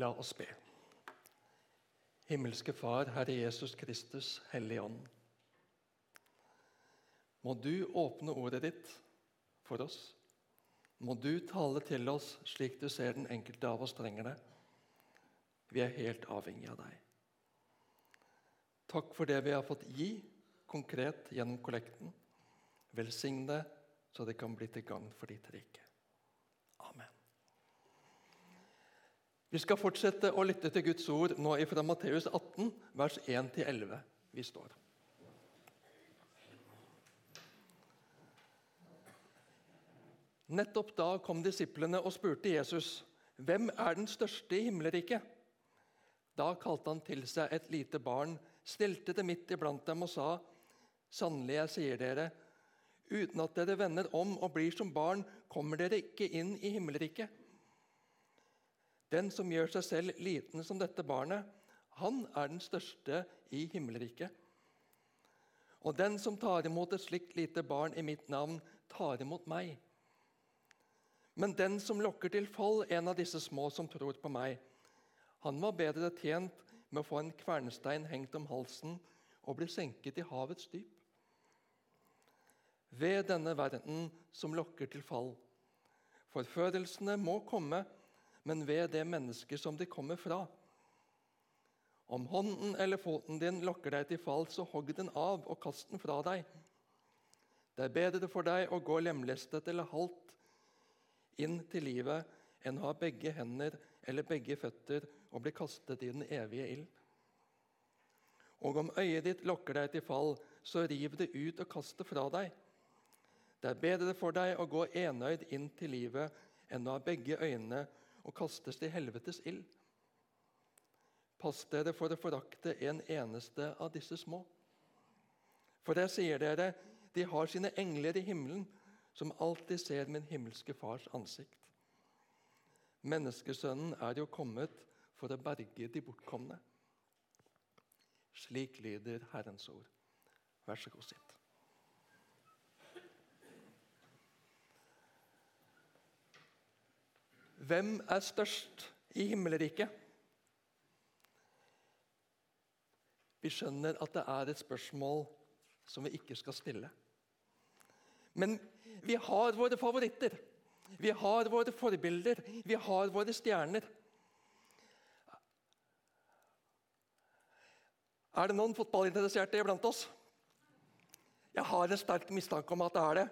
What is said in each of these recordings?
La oss be. Himmelske Far, Herre Jesus Kristus, Hellige Ånd. Må du åpne ordet ditt for oss. Må du tale til oss slik du ser den enkelte av oss trenger det. Vi er helt avhengig av deg. Takk for det vi har fått gi konkret gjennom kollekten. Velsign det så det kan bli til gagn for ditt rike. Amen. Vi skal fortsette å lytte til Guds ord nå fra Matteus 18, vers 1-11. Vi står. Nettopp da kom disiplene og spurte Jesus, 'Hvem er den største i himmelriket?' Da kalte han til seg et lite barn, stilte det midt iblant dem og sa, 'Sannelig, jeg sier dere:" Uten at dere vender om og blir som barn, kommer dere ikke inn i himmelriket. Den som gjør seg selv liten som dette barnet, han er den største i himmelriket. Og den som tar imot et slikt lite barn i mitt navn, tar imot meg. Men den som lokker til fall en av disse små som tror på meg, han var bedre tjent med å få en kvernstein hengt om halsen og bli senket i havets dyp. Ved denne verden som lokker til fall. Forførelsene må komme, men ved det mennesket som de kommer fra. Om hånden eller foten din lokker deg til fall, så hogg den av og kast den fra deg. Det er bedre for deg å gå lemlestet eller halvt inn til livet enn å ha begge hender eller begge føtter og bli kastet i den evige ild. Og om øyet ditt lokker deg til fall, så riv det ut og kast det fra deg. Det er bedre for deg å gå enøyd inn til livet enn å ha begge øynene og kastes til helvetes ild. Pass dere for å forakte en eneste av disse små. For jeg sier dere, de har sine engler i himmelen, som alltid ser min himmelske Fars ansikt. Menneskesønnen er jo kommet for å berge de bortkomne. Slik lyder Herrens ord. Vær så god, sitt. Hvem er størst i himmelriket? Vi skjønner at det er et spørsmål som vi ikke skal stille. Men vi har våre favoritter. Vi har våre forbilder. Vi har våre stjerner. Er det noen fotballinteresserte iblant oss? Jeg har en sterk mistanke om at det er det.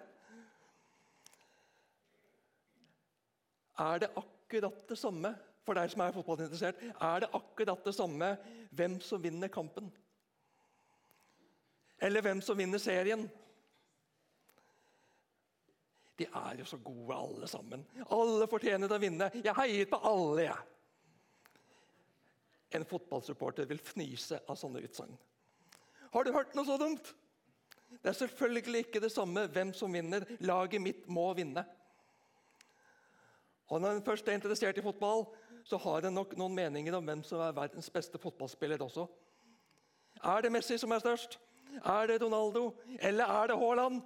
Er det akkurat det samme for deg som er fotballinteressert? Er det akkurat det samme hvem som vinner kampen? Eller hvem som vinner serien? De er jo så gode, alle sammen. Alle fortjener å vinne. Jeg heier på alle, jeg. En fotballsupporter vil fnise av sånne utsagn. Har du hørt noe så dumt? Det er selvfølgelig ikke det samme hvem som vinner. Laget mitt må vinne. Og Når en først er interessert i fotball, så har en nok noen meninger om hvem som er verdens beste fotballspiller også. Er det Messi som er størst? Er det Ronaldo? Eller er det Haaland?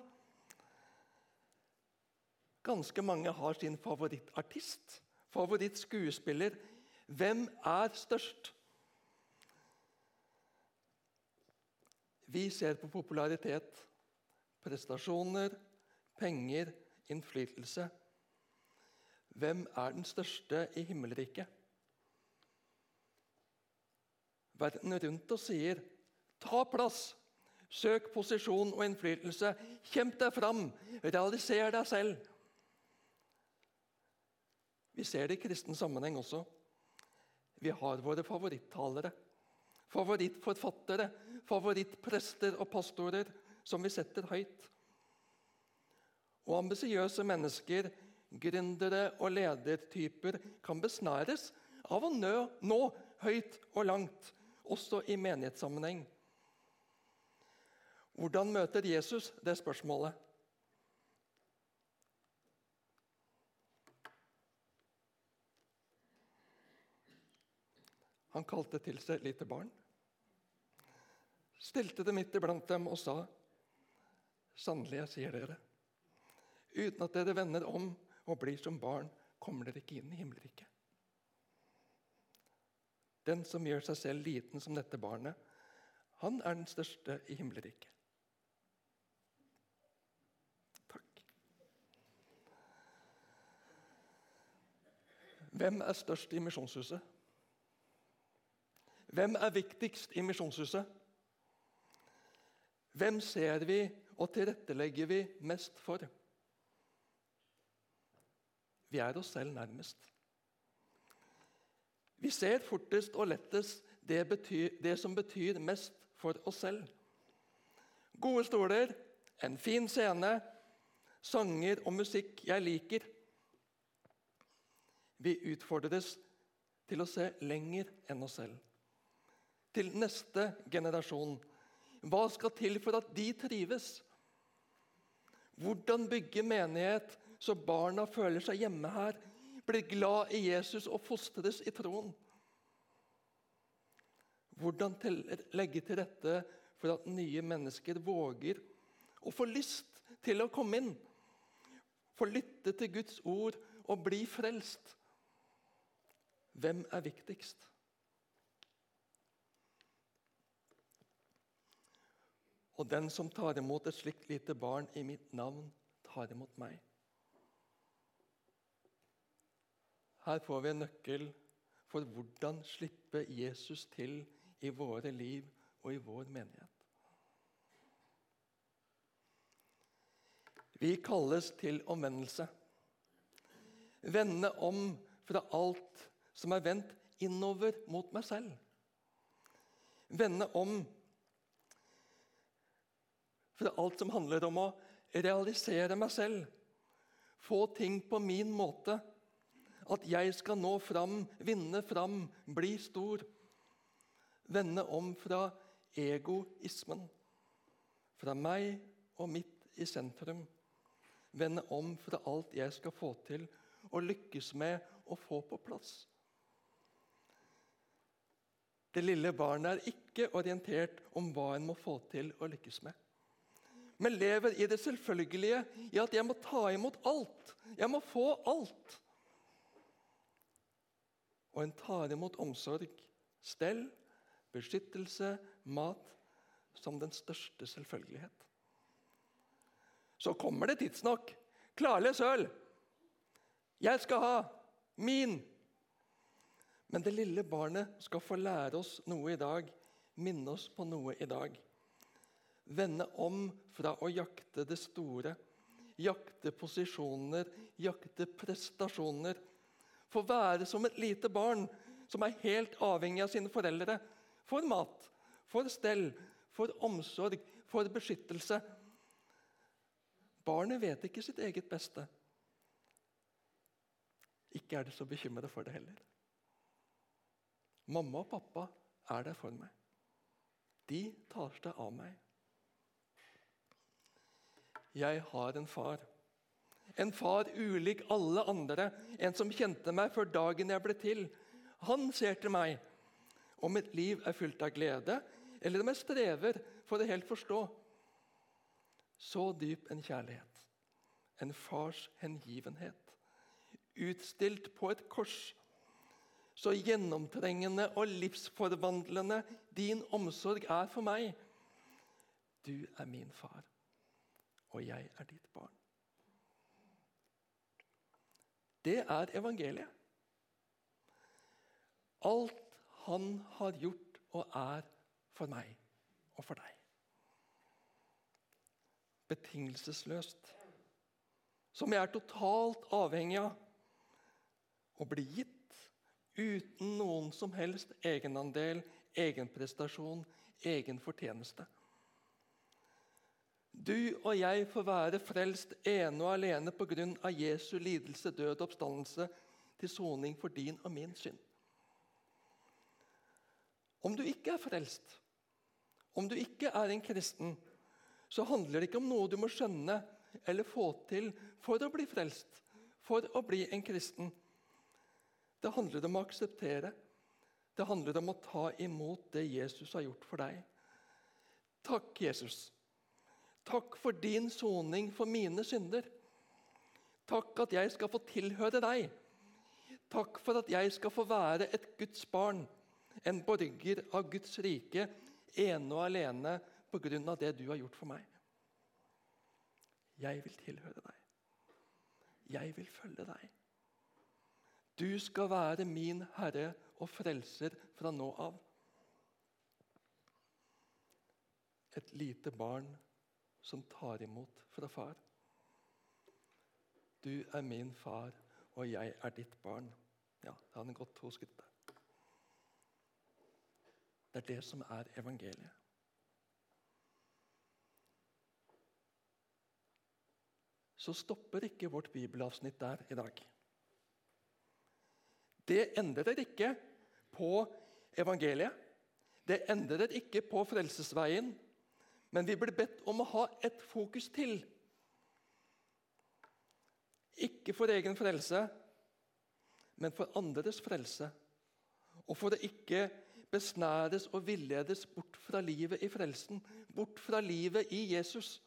Ganske mange har sin favorittartist, favorittskuespiller. Hvem er størst? Vi ser på popularitet, prestasjoner, penger, innflytelse. Hvem er den største i himmelriket? Verden rundt oss sier 'ta plass', 'søk posisjon og innflytelse', 'kjemp deg fram', 'realiser deg selv'. Vi ser det i kristen sammenheng også. Vi har våre favorittalere, favorittforfattere, favorittprester og pastorer som vi setter høyt. Og ambisiøse mennesker, gründere og ledertyper kan besnæres av å nå, nå høyt og langt, også i menighetssammenheng. Hvordan møter Jesus det spørsmålet? Han kalte til seg lite barn, stilte det midt iblant dem og sa, 'Sannelig, jeg sier dere, uten at dere vender om og blir som barn, kommer dere ikke inn i himmelriket.' Den som gjør seg selv liten som dette barnet, han er den største i himmelriket. Takk. Hvem er størst i Misjonshuset? Hvem er viktigst i Misjonshuset? Hvem ser vi og tilrettelegger vi mest for? Vi er oss selv nærmest. Vi ser fortest og lettest det, betyr, det som betyr mest for oss selv. Gode stoler, en fin scene, sanger og musikk jeg liker. Vi utfordres til å se lenger enn oss selv til neste generasjon. Hva skal til for at de trives? Hvordan bygge menighet så barna føler seg hjemme her, blir glad i Jesus og fostres i troen? Hvordan legge til rette for at nye mennesker våger å få lyst til å komme inn? Få lytte til Guds ord og bli frelst? Hvem er viktigst? Og den som tar imot et slikt lite barn i mitt navn, tar imot meg. Her får vi en nøkkel for hvordan slippe Jesus til i våre liv og i vår menighet. Vi kalles til omvendelse. Vende om fra alt som er vendt innover mot meg selv. Vende om fra alt som handler om å realisere meg selv, få ting på min måte. At jeg skal nå fram, vinne fram, bli stor. Vende om fra egoismen, fra meg og mitt i sentrum. Vende om fra alt jeg skal få til og lykkes med å få på plass. Det lille barnet er ikke orientert om hva en må få til å lykkes med men lever i det selvfølgelige, i at jeg må ta imot alt. Jeg må få alt. Og en tar imot omsorg, stell, beskyttelse, mat som den største selvfølgelighet. Så kommer det tidsnok. Klarles øl. Jeg skal ha min. Men det lille barnet skal få lære oss noe i dag, minne oss på noe i dag vende om fra å jakte det store, jakte posisjoner, jakte prestasjoner. Få være som et lite barn som er helt avhengig av sine foreldre. For mat, for stell, for omsorg, for beskyttelse. Barnet vet ikke sitt eget beste. Ikke er det så bekymret for det heller. Mamma og pappa er der for meg. De tar seg av meg. Jeg har en far. En far ulik alle andre, en som kjente meg før dagen jeg ble til. Han ser til meg. Om mitt liv er fylt av glede, eller om jeg strever for å helt forstå. Så dyp en kjærlighet, en fars hengivenhet, utstilt på et kors. Så gjennomtrengende og livsforvandlende din omsorg er for meg. Du er min far og jeg er ditt barn. Det er evangeliet. Alt han har gjort og er for meg og for deg. Betingelsesløst. Som jeg er totalt avhengig av å bli gitt uten noen som helst egenandel, egenprestasjon, egen fortjeneste. Du og jeg får være frelst ene og alene pga. Jesu lidelse, død og oppstandelse til soning for din og min synd. Om du ikke er frelst, om du ikke er en kristen, så handler det ikke om noe du må skjønne eller få til for å bli frelst, for å bli en kristen. Det handler om å akseptere. Det handler om å ta imot det Jesus har gjort for deg. Takk, Jesus Takk for din soning for mine synder. Takk at jeg skal få tilhøre deg. Takk for at jeg skal få være et Guds barn. en borger av Guds rike, ene og alene på grunn av det du har gjort for meg. Jeg vil tilhøre deg. Jeg vil følge deg. Du skal være min Herre og Frelser fra nå av. Et lite barn som tar imot fra far. Du er min far, og jeg er ditt barn. Ja, det hadde gått to skritt der. Det er det som er evangeliet. Så stopper ikke vårt bibelavsnitt der i dag. Det endrer ikke på evangeliet. Det endrer ikke på frelsesveien. Men vi blir bedt om å ha et fokus til. Ikke for egen frelse, men for andres frelse. Og for å ikke besnæres og villedes bort fra livet i frelsen, bort fra livet i Jesus.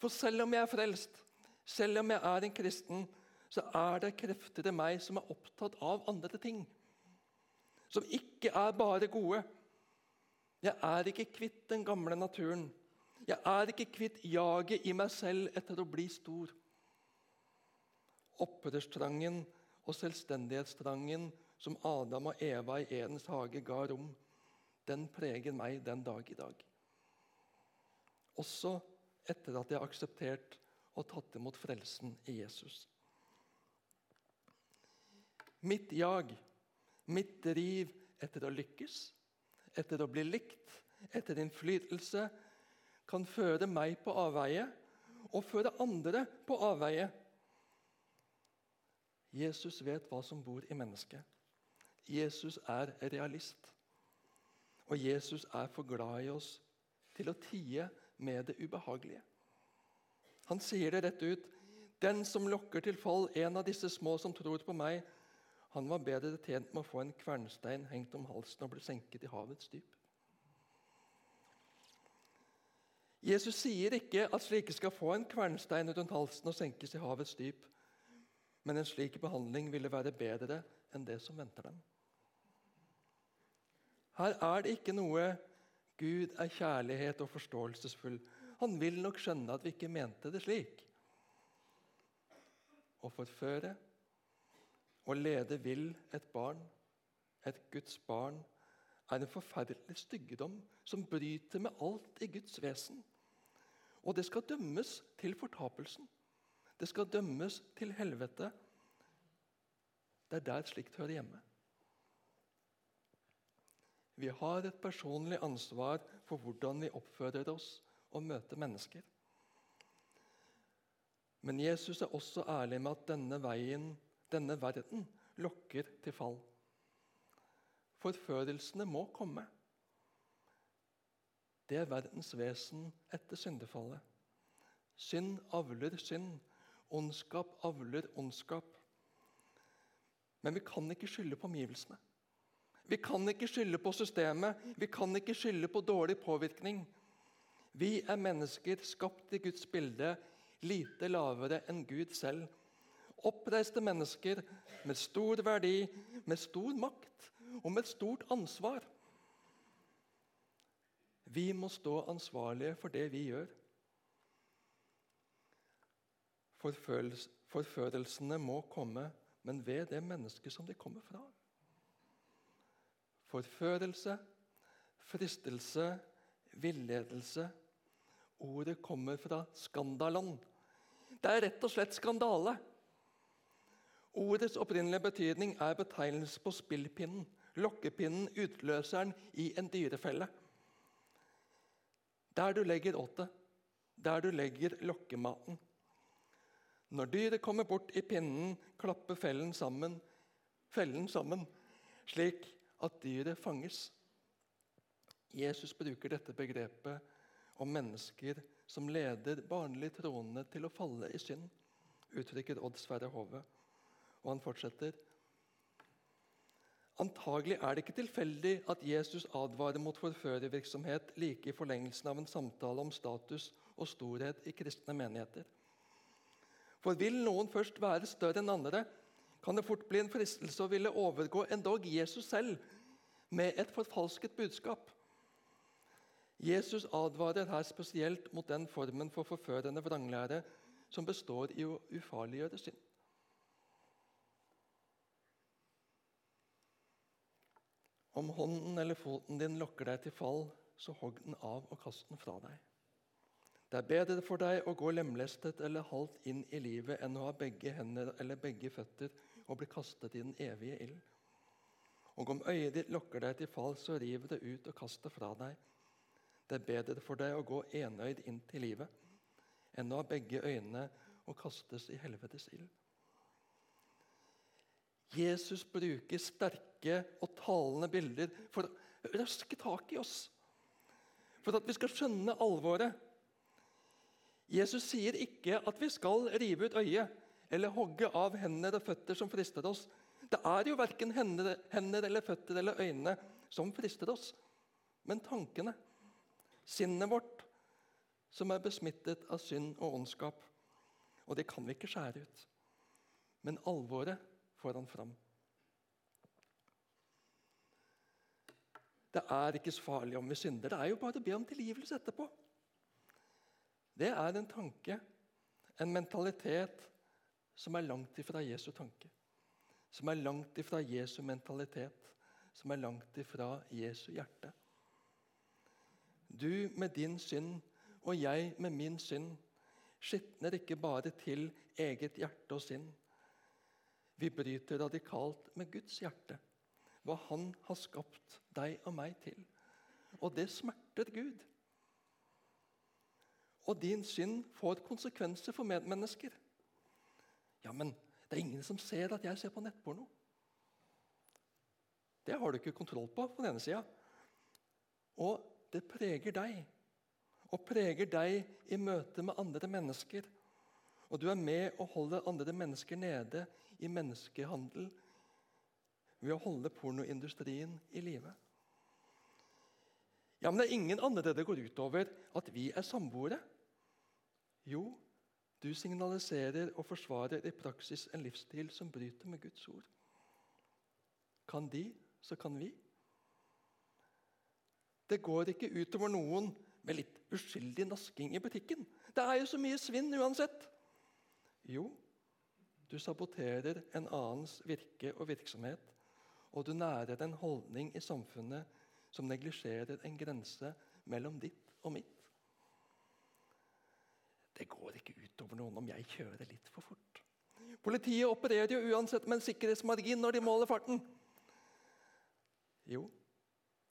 For selv om jeg er frelst, selv om jeg er en kristen, så er det krefter i meg som er opptatt av andre ting. Som ikke er bare gode. Jeg er ikke kvitt den gamle naturen. Jeg er ikke kvitt jaget i meg selv etter å bli stor. Opprørstrangen og selvstendighetstrangen som Adam og Eva i Edens hage ga rom, den preger meg den dag i dag. Også etter at jeg har akseptert og tatt imot frelsen i Jesus. Mitt jag, mitt driv etter å lykkes, etter å bli likt, etter innflytelse, kan føre meg på avveie og føre andre på avveie. Jesus vet hva som bor i mennesket. Jesus er realist. Og Jesus er for glad i oss til å tie med det ubehagelige. Han sier det rett ut. Den som lokker til fall en av disse små som tror på meg, han var bedre tjent med å få en kvernstein hengt om halsen og bli senket i havets dyp. Jesus sier ikke at slike skal få en kvernstein rundt halsen og senkes i havets dyp, men en slik behandling ville være bedre enn det som venter dem. Her er det ikke noe Gud er kjærlighet og forståelsesfull. Han vil nok skjønne at vi ikke mente det slik. Å forføre og lede vill et barn, et Guds barn, er en forferdelig styggedom som bryter med alt i Guds vesen. Og det skal dømmes til fortapelsen. Det skal dømmes til helvete. Det er der slikt hører hjemme. Vi har et personlig ansvar for hvordan vi oppfører oss og møter mennesker. Men Jesus er også ærlig med at denne veien, denne verden, lokker til fall. Forførelsene må komme. Det er verdens vesen etter syndefallet. Synd avler synd. Ondskap avler ondskap. Men vi kan ikke skylde på omgivelsene. Vi kan ikke skylde på systemet, vi kan ikke skylde på dårlig påvirkning. Vi er mennesker skapt i Guds bilde, lite lavere enn Gud selv. Oppreiste mennesker med stor verdi, med stor makt og med stort ansvar. Vi må stå ansvarlige for det vi gjør. Forførelsene må komme, men ved det mennesket som de kommer fra forførelse, fristelse, villedelse. Ordet kommer fra skandalon. Det er rett og slett skandale. Ordets opprinnelige betydning er betegnelse på spillpinnen, lokkepinnen, utløseren i en dyrefelle. Der du legger åtet, der du legger lokkematen. Når dyret kommer bort i pinnen, klapper fellen sammen, fellen sammen, slik at dyret fanges. Jesus bruker dette begrepet om mennesker som leder barnlig troende til å falle i synd, uttrykker Odd Sverre Hove. Og han fortsetter. Antagelig er det ikke tilfeldig at Jesus advarer mot forførervirksomhet like i forlengelsen av en samtale om status og storhet i kristne menigheter. For vil noen først være større enn andre, kan det fort bli en fristelse å ville overgå endog Jesus selv med et forfalsket budskap. Jesus advarer her spesielt mot den formen for forførende vranglære som består i å ufarliggjøre synd. Om hånden eller foten din lokker deg til fall, så hogg den av og kast den fra deg. Det er bedre for deg å gå lemlestet eller halvt inn i livet enn å ha begge hender eller begge føtter og bli kastet i den evige ild. Og om øyet ditt lokker deg til fall, så riv det ut og kast det fra deg. Det er bedre for deg å gå enøyd inn til livet enn å ha begge øynene og kastes i helvetes ild. Jesus bruker sterke og talende bilder for å røske tak i oss. For at vi skal skjønne alvoret. Jesus sier ikke at vi skal rive ut øyet eller hogge av hender og føtter som frister oss. Det er jo verken hender, hender eller føtter eller øyne som frister oss, men tankene sinnet vårt, som er besmittet av synd og ondskap. Og det kan vi ikke skjære ut. Men alvoret får han fram. Det er ikke så farlig om vi synder. Det er jo bare å be om tilgivelse etterpå. Det er en tanke, en mentalitet, som er langt ifra Jesu tanke. Som er langt ifra Jesu mentalitet, som er langt ifra Jesu hjerte. Du med din synd og jeg med min synd skitner ikke bare til eget hjerte og sinn. Vi bryter radikalt med Guds hjerte, hva Han har skapt deg og meg til. Og det smerter Gud. Og din synd får konsekvenser for medmennesker. Ja, men det er ingen som ser at jeg ser på nettporno. Det har du ikke kontroll på på den ene sida. Og det preger deg. Og preger deg i møte med andre mennesker. Og du er med og holder andre mennesker nede i menneskehandel ved å holde pornoindustrien i live. Ja, men det er ingen andre det går utover at vi er samboere. Jo, du signaliserer og forsvarer i praksis en livsstil som bryter med Guds ord. Kan de, så kan vi. Det går ikke utover noen med litt uskyldig nasking i butikken. Det er jo så mye svinn uansett. Jo, du saboterer en annens virke og virksomhet, og du nærer en holdning i samfunnet som neglisjerer en grense mellom ditt og mitt. Det går ikke utover noen om jeg kjører litt for fort. Politiet opererer jo uansett med en sikkerhetsmargin når de måler farten. Jo,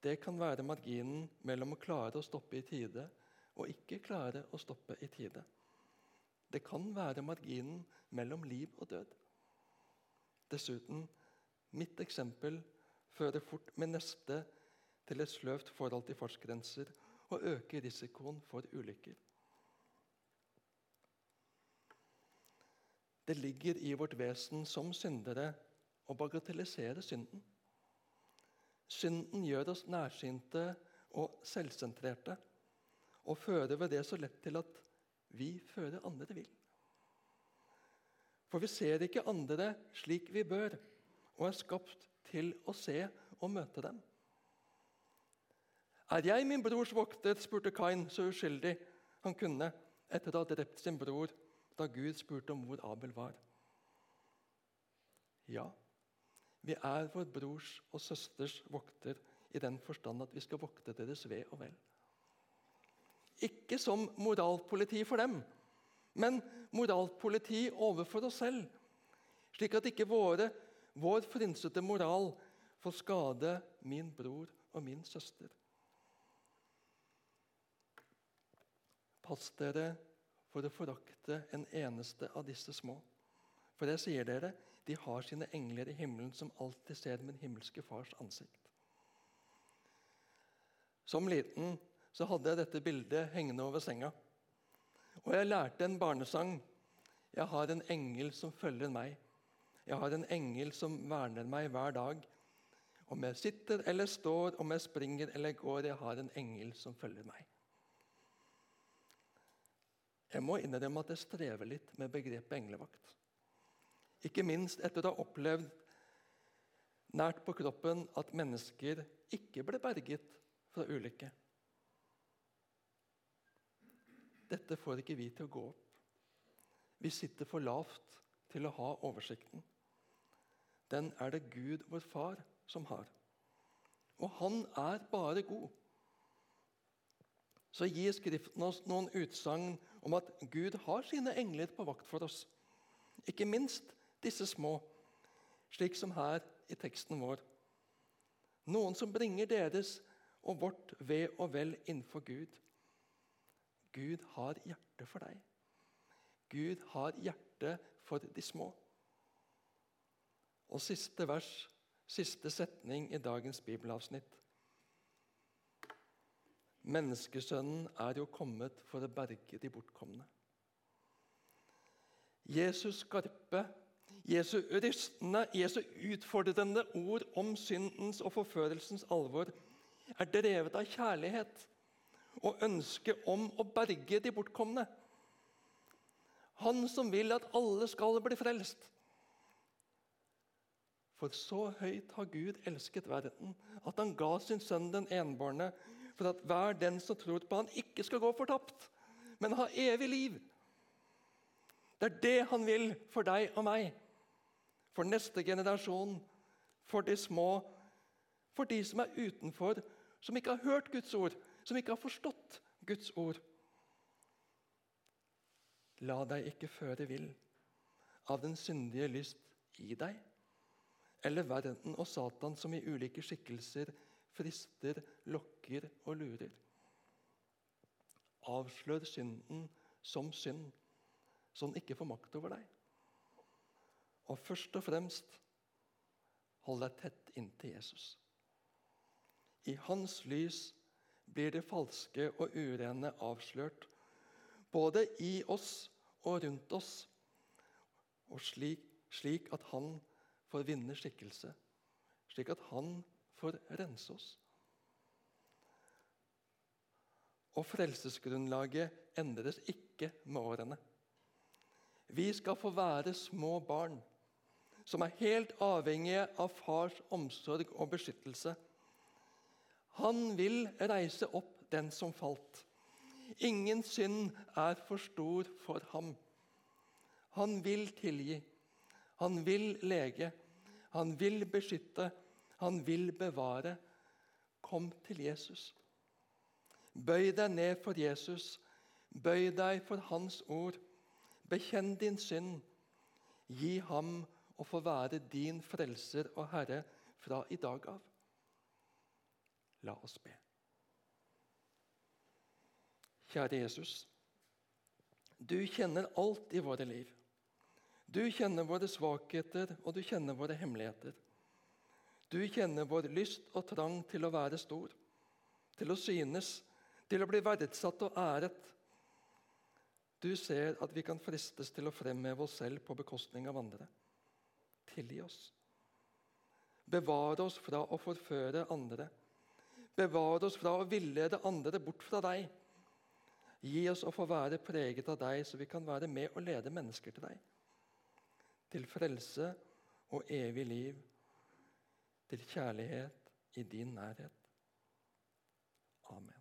det kan være marginen mellom å klare å stoppe i tide og ikke klare å stoppe i tide. Det kan være marginen mellom liv og død. Dessuten, mitt eksempel fører fort med neste til et sløvt forhold til fartsgrenser og øker risikoen for ulykker. Det ligger i vårt vesen som syndere å bagatellisere synden. Synden gjør oss nærsynte og selvsentrerte og fører ved det så lett til at vi fører andre vil. For vi ser ikke andre slik vi bør, og er skapt til å se og møte dem. Er jeg min brors vokter, spurte Kain så uskyldig han kunne etter å ha drept sin bror da Gud spurte om hvor Abel var. Ja, vi er vår brors og søsters vokter i den forstand at vi skal vokte deres ve og vel. Ikke som moralpoliti for dem, men moralpoliti overfor oss selv, slik at ikke våre, vår frynsete moral får skade min bror og min søster. Pass dere for å forakte en eneste av disse små. For jeg sier dere, de har sine engler i himmelen som alltid ser min himmelske fars ansikt. Som liten så hadde jeg dette bildet hengende over senga. Og jeg lærte en barnesang. Jeg har en engel som følger meg. Jeg har en engel som verner meg hver dag. Om jeg sitter eller står, om jeg springer eller går, jeg har en engel som følger meg. Jeg må innrømme at jeg strever litt med begrepet englevakt. Ikke minst etter å ha opplevd nært på kroppen at mennesker ikke ble berget fra ulykke. Dette får ikke vi til å gå opp. Vi sitter for lavt til å ha oversikten. Den er det Gud, vår Far, som har. Og han er bare god. Så gir Skriften oss noen utsagn om at Gud har sine engler på vakt for oss. Ikke minst disse små, slik som her i teksten vår. Noen som bringer deres og vårt ve og vel innenfor Gud. Gud har hjerte for deg. Gud har hjerte for de små. Og siste vers, siste setning i dagens bibelavsnitt. Menneskesønnen er jo kommet for å berge de bortkomne. Jesus skarpe, Jesu rystende, Jesu utfordrende ord om syndens og forførelsens alvor er drevet av kjærlighet og ønske om å berge de bortkomne. Han som vil at alle skal bli frelst. For så høyt har Gud elsket verden, at han ga sin sønn den enbårne, for at hver den som tror på han ikke skal gå fortapt, men ha evig liv. Det er det han vil for deg og meg, for neste generasjon, for de små, for de som er utenfor, som ikke har hørt Guds ord, som ikke har forstått Guds ord. La deg ikke føre vill av den syndige lyst i deg, eller verden og Satan som i ulike skikkelser frister, lokker og lurer. Avslør synden som synd, så den ikke får makt over deg. Og først og fremst hold deg tett inntil Jesus. I hans lys blir det falske og urene avslørt både i oss og rundt oss, og slik, slik at han får vinne skikkelse, slik at han får rense oss. Og frelsesgrunnlaget endres ikke med årene. Vi skal få være små barn som er helt avhengige av fars omsorg og beskyttelse. Han vil reise opp den som falt. Ingen synd er for stor for ham. Han vil tilgi, han vil lege, han vil beskytte, han vil bevare. Kom til Jesus. Bøy deg ned for Jesus. Bøy deg for Hans ord. Bekjenn din synd. Gi ham å få være din frelser og Herre fra i dag av. La oss be. Kjære Jesus. Du kjenner alt i våre liv. Du kjenner våre svakheter, og du kjenner våre hemmeligheter. Du kjenner vår lyst og trang til å være stor, til å synes, til å bli verdsatt og æret. Du ser at vi kan fristes til å fremheve oss selv på bekostning av andre. Tilgi oss. Bevare oss fra å forføre andre. Bevare oss fra å villede andre bort fra deg. Gi oss å få være preget av deg, så vi kan være med og lede mennesker til deg. Til frelse og evig liv, til kjærlighet i din nærhet. Amen.